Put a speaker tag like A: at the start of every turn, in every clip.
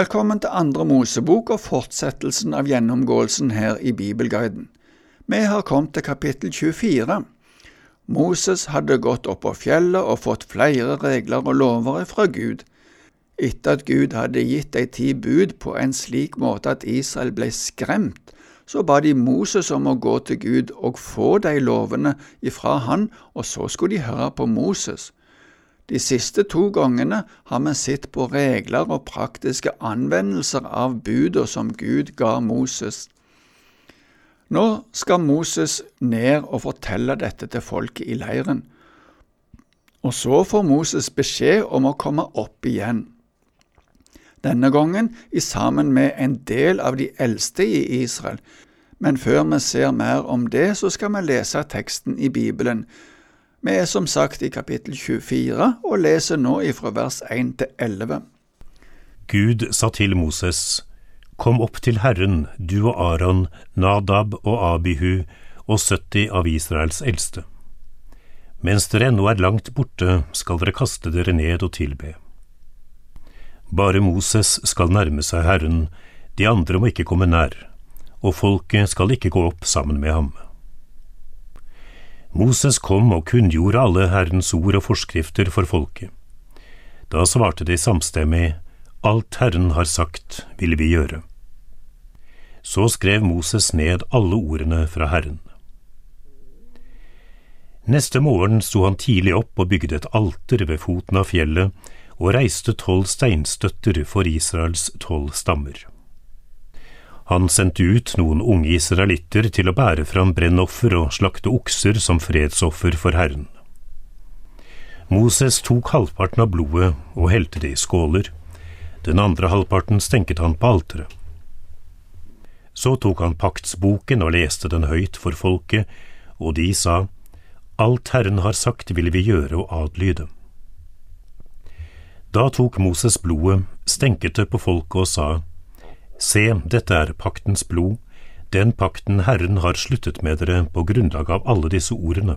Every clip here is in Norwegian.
A: Velkommen til andre Mosebok og fortsettelsen av gjennomgåelsen her i Bibelguiden. Vi har kommet til kapittel 24. Moses hadde gått opp på fjellet og fått flere regler og lover fra Gud. Etter at Gud hadde gitt de ti bud på en slik måte at Israel ble skremt, så ba de Moses om å gå til Gud og få de lovene ifra han, og så skulle de høre på Moses. De siste to gangene har vi sett på regler og praktiske anvendelser av buda som Gud ga Moses. Nå skal Moses ned og fortelle dette til folket i leiren, og så får Moses beskjed om å komme opp igjen. Denne gangen i sammen med en del av de eldste i Israel, men før vi ser mer om det, så skal vi lese teksten i Bibelen, vi er som sagt i kapittel 24 og leser nå ifra vers 1 til 11.
B: Gud sa til Moses, Kom opp til Herren, du og Aron, Nadab og Abihu og 70 av Israels eldste. Mens dere ennå er langt borte, skal dere kaste dere ned og tilbe. Bare Moses skal nærme seg Herren, de andre må ikke komme nær, og folket skal ikke gå opp sammen med ham. Moses kom og kunngjorde alle Herrens ord og forskrifter for folket. Da svarte de samstemmig, Alt Herren har sagt, vil vi gjøre. Så skrev Moses ned alle ordene fra Herren. Neste morgen sto han tidlig opp og bygde et alter ved foten av fjellet og reiste tolv steinstøtter for Israels tolv stammer. Han sendte ut noen unge israelitter til å bære fram brennoffer og slakte okser som fredsoffer for Herren. Moses tok halvparten av blodet og helte det i skåler, den andre halvparten stenket han på alteret. Så tok han paktsboken og leste den høyt for folket, og de sa, Alt Herren har sagt vil vi gjøre og adlyde. Da tok Moses blodet, stenket det på folket og sa, Se, dette er paktens blod, den pakten Herren har sluttet med dere på grunnlag av alle disse ordene.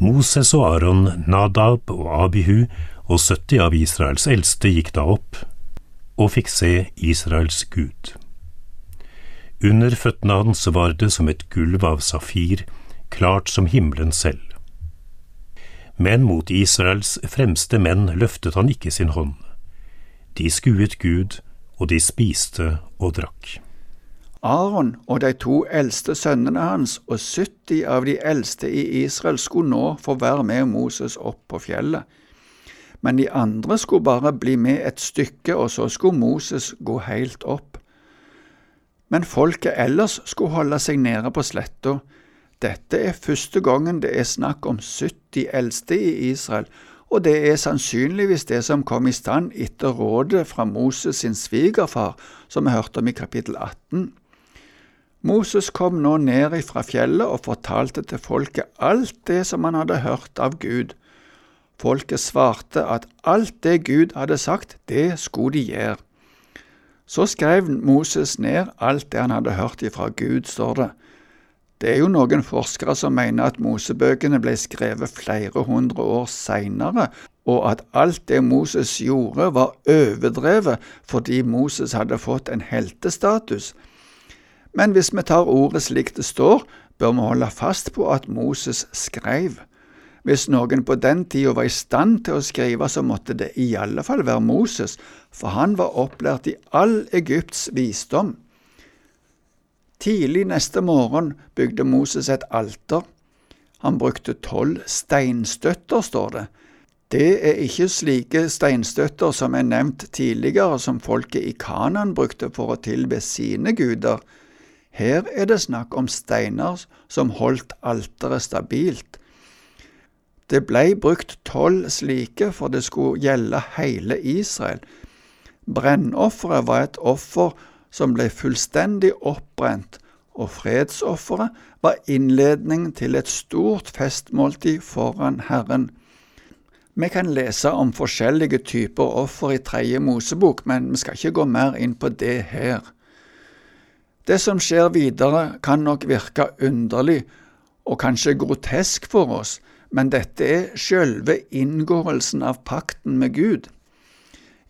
B: Moses og Aron, Nadab og Abihu og 70 av Israels eldste gikk da opp og fikk se Israels Gud. Under føttene hans var det som et gulv av safir, klart som himmelen selv. Men mot Israels fremste menn løftet han ikke sin hånd. De skuet Gud og de spiste og drakk.
A: Aron og de to eldste sønnene hans og 70 av de eldste i Israel skulle nå få være med Moses opp på fjellet. Men de andre skulle bare bli med et stykke, og så skulle Moses gå helt opp. Men folket ellers skulle holde seg nede på sletta. Dette er første gangen det er snakk om 70 eldste i Israel, og det er sannsynligvis det som kom i stand etter rådet fra Moses sin svigerfar, som vi hørte om i kapittel 18. Moses kom nå ned fra fjellet og fortalte til folket alt det som han hadde hørt av Gud. Folket svarte at alt det Gud hadde sagt, det skulle de gjøre. Så skrev Moses ned alt det han hadde hørt ifra Gud, står det. Det er jo noen forskere som mener at Mosebøkene ble skrevet flere hundre år seinere, og at alt det Moses gjorde var overdrevet fordi Moses hadde fått en heltestatus. Men hvis vi tar ordet slik det står, bør vi holde fast på at Moses skrev. Hvis noen på den tida var i stand til å skrive, så måtte det i alle fall være Moses, for han var opplært i all Egypts visdom. Tidlig neste morgen bygde Moses et alter. Han brukte tolv steinstøtter, står det. Det er ikke slike steinstøtter som er nevnt tidligere, som folket i Kanan brukte for å tilbe sine guder. Her er det snakk om steiner som holdt alteret stabilt. Det blei brukt tolv slike, for det skulle gjelde hele Israel. Brennofferet var et offer som ble fullstendig oppbrent, og fredsofferet var innledning til et stort festmåltid foran Herren. Vi kan lese om forskjellige typer offer i Tredje Mosebok, men vi skal ikke gå mer inn på det her. Det som skjer videre, kan nok virke underlig og kanskje grotesk for oss, men dette er sjølve inngåelsen av pakten med Gud.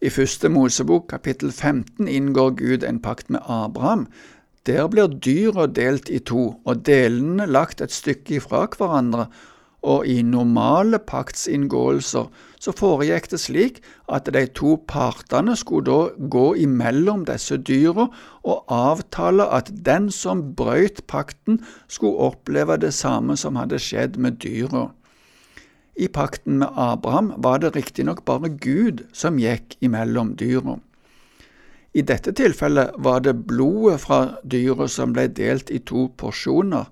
A: I første Mosebok kapittel 15 inngår Gud en pakt med Abraham. Der blir dyra delt i to, og delene lagt et stykke ifra hverandre, og i normale paktsinngåelser så foregikk det slik at de to partene skulle da gå imellom disse dyra og avtale at den som brøyt pakten, skulle oppleve det samme som hadde skjedd med dyra. I pakten med Abraham var det riktignok bare Gud som gikk imellom dyra. I dette tilfellet var det blodet fra dyret som ble delt i to porsjoner,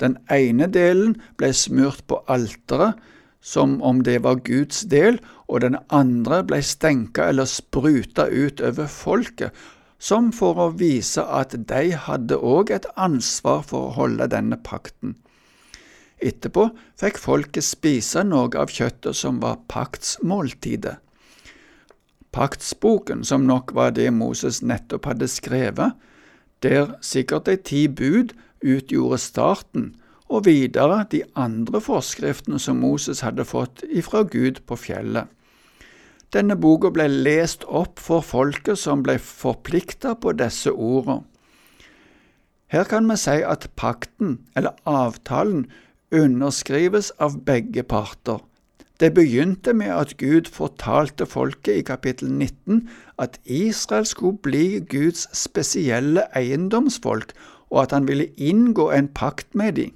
A: den ene delen ble smurt på alteret, som om det var Guds del, og den andre ble stenka eller spruta ut over folket, som for å vise at de hadde òg et ansvar for å holde denne pakten. Etterpå fikk folket spise noe av kjøttet som var paktsmåltidet. Paktsboken, som nok var det Moses nettopp hadde skrevet, der sikkert de ti bud utgjorde starten, og videre de andre forskriftene som Moses hadde fått ifra Gud på fjellet. Denne boka ble lest opp for folket som ble forplikta på disse ordene. Her kan vi si at pakten, eller avtalen, underskrives av begge parter. Det begynte med at Gud fortalte folket i kapittel 19 at Israel skulle bli Guds spesielle eiendomsfolk, og at han ville inngå en pakt med dem.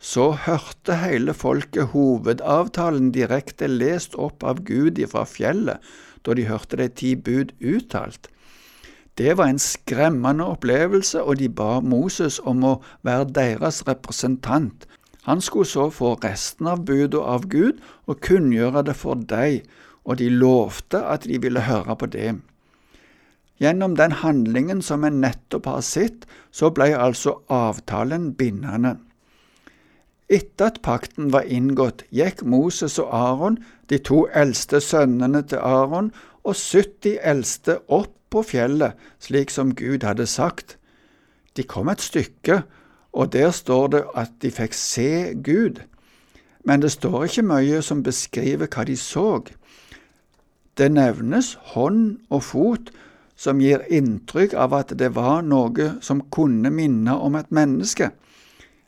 A: Så hørte hele folket hovedavtalen direkte lest opp av Gud ifra fjellet, da de hørte de ti bud uttalt. Det var en skremmende opplevelse, og de ba Moses om å være deres representant. Han skulle så få resten av budet av Gud og kunngjøre det for deg, og de lovte at de ville høre på det. Gjennom den handlingen som en nettopp har sett, så ble altså avtalen bindende. Etter at pakten var inngått, gikk Moses og Aron, de to eldste sønnene til Aron, og 70 eldste opp på fjellet, slik som Gud hadde sagt. De kom et stykke, og der står det at de fikk se Gud, men det står ikke mye som beskriver hva de så. Det nevnes hånd og fot, som gir inntrykk av at det var noe som kunne minne om et menneske.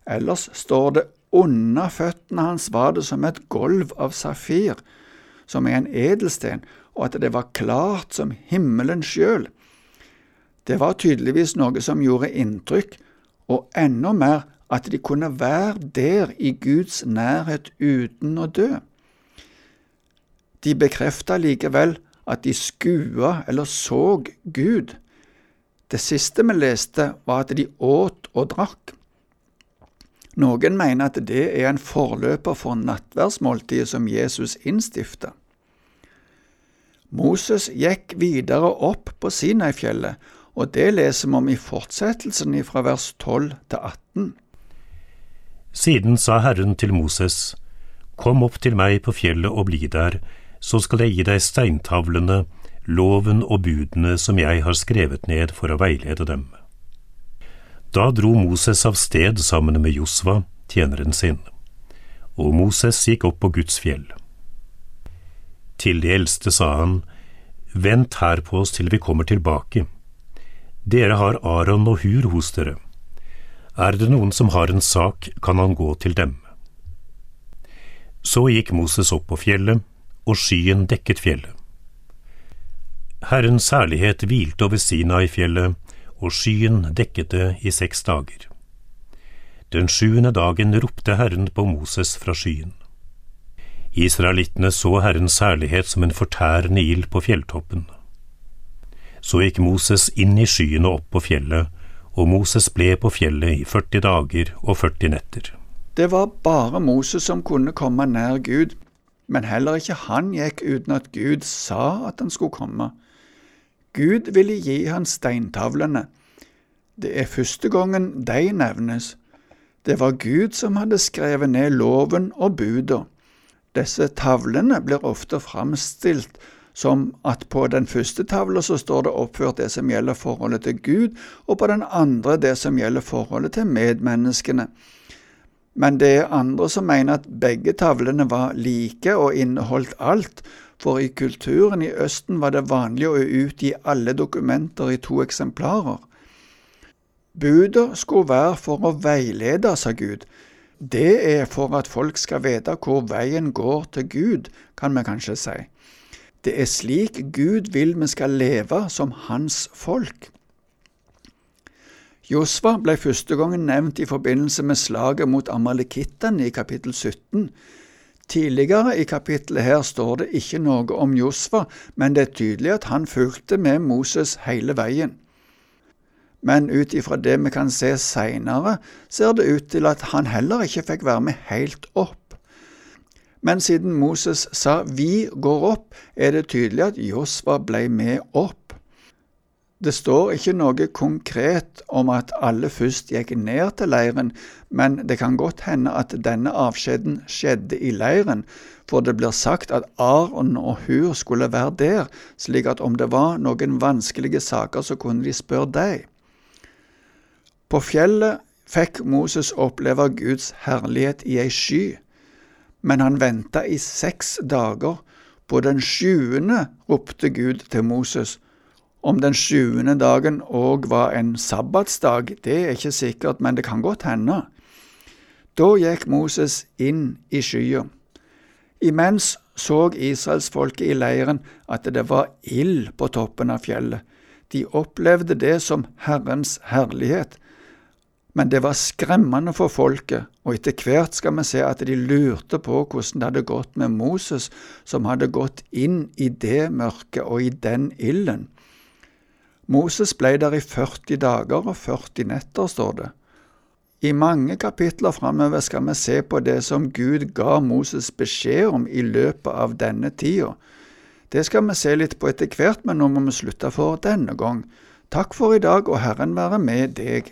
A: Ellers står det under føttene hans var det som et gulv av safir, som er en edelsten, og at det var klart som himmelen sjøl. Det var tydeligvis noe som gjorde inntrykk, og enda mer at de kunne være der i Guds nærhet uten å dø. De bekrefta likevel at de skua eller så Gud. Det siste vi leste, var at de åt og drakk. Noen mener at det er en forløper for nattverdsmåltidet som Jesus innstifta. Moses gikk videre opp på Sinai-fjellet, og det leser vi om i fortsettelsen fra vers 12 til 18.
B: Siden sa Herren til Moses, Kom opp til meg på fjellet og bli der, så skal jeg gi deg steintavlene, loven og budene som jeg har skrevet ned for å veilede dem. Da dro Moses av sted sammen med Josva, tjeneren sin, og Moses gikk opp på Guds fjell. Til de eldste sa han, Vent her på oss til vi kommer tilbake. Dere har Aron og Hur hos dere. Er det noen som har en sak, kan han gå til dem. Så gikk Moses opp på fjellet, og skyen dekket fjellet. Herrens herlighet hvilte over Sinai-fjellet, og skyen dekket det i seks dager. Den sjuende dagen ropte Herren på Moses fra skyen. Israelittene så Herrens herlighet som en fortærende ild på fjelltoppen. Så gikk Moses inn i skyene opp på fjellet, og Moses ble på fjellet i 40 dager og 40 netter.
A: Det var bare Moses som kunne komme nær Gud men heller ikke han gikk uten at Gud sa at han skulle komme. Gud ville gi han steintavlene. Det er første gangen de nevnes. Det var Gud som hadde skrevet ned loven og buda. Disse tavlene blir ofte framstilt som at på den første tavla så står det oppført det som gjelder forholdet til Gud, og på den andre det som gjelder forholdet til medmenneskene men det er andre som mener at begge tavlene var like og inneholdt alt, for i kulturen i Østen var det vanlig å utgi alle dokumenter i to eksemplarer. Buder skulle være for å veilede, sa Gud. Det er for at folk skal vite hvor veien går til Gud, kan vi kanskje si. Det er slik Gud vil vi skal leve som Hans folk. Josva ble første gangen nevnt i forbindelse med slaget mot amalekittene i kapittel 17. Tidligere i kapittelet her står det ikke noe om Josfa, men det er tydelig at han fulgte med Moses hele veien. Men ut ifra det vi kan se seinere, ser det ut til at han heller ikke fikk være med helt opp. Men siden Moses sa vi går opp, er det tydelig at Josfa ble med opp. Det står ikke noe konkret om at alle først gikk ned til leiren, men det kan godt hende at denne avskjeden skjedde i leiren, for det blir sagt at Aron og Hur skulle være der, slik at om det var noen vanskelige saker, så kunne de spørre deg. På fjellet fikk Moses oppleve Guds herlighet i ei sky, men han venta i seks dager. På den sjuende ropte Gud til Moses, om den sjuende dagen òg var en sabbatsdag, det er ikke sikkert, men det kan godt hende. Da gikk Moses inn i skya. Imens så israelsfolket i leiren at det var ild på toppen av fjellet. De opplevde det som Herrens herlighet. Men det var skremmende for folket, og etter hvert skal vi se at de lurte på hvordan det hadde gått med Moses, som hadde gått inn i det mørket og i den ilden. Moses ble der i 40 dager og 40 netter, står det. I mange kapitler framover skal vi se på det som Gud ga Moses beskjed om i løpet av denne tida. Det skal vi se litt på etter hvert, men nå må vi slutte for denne gang. Takk for i dag, og Herren være med deg.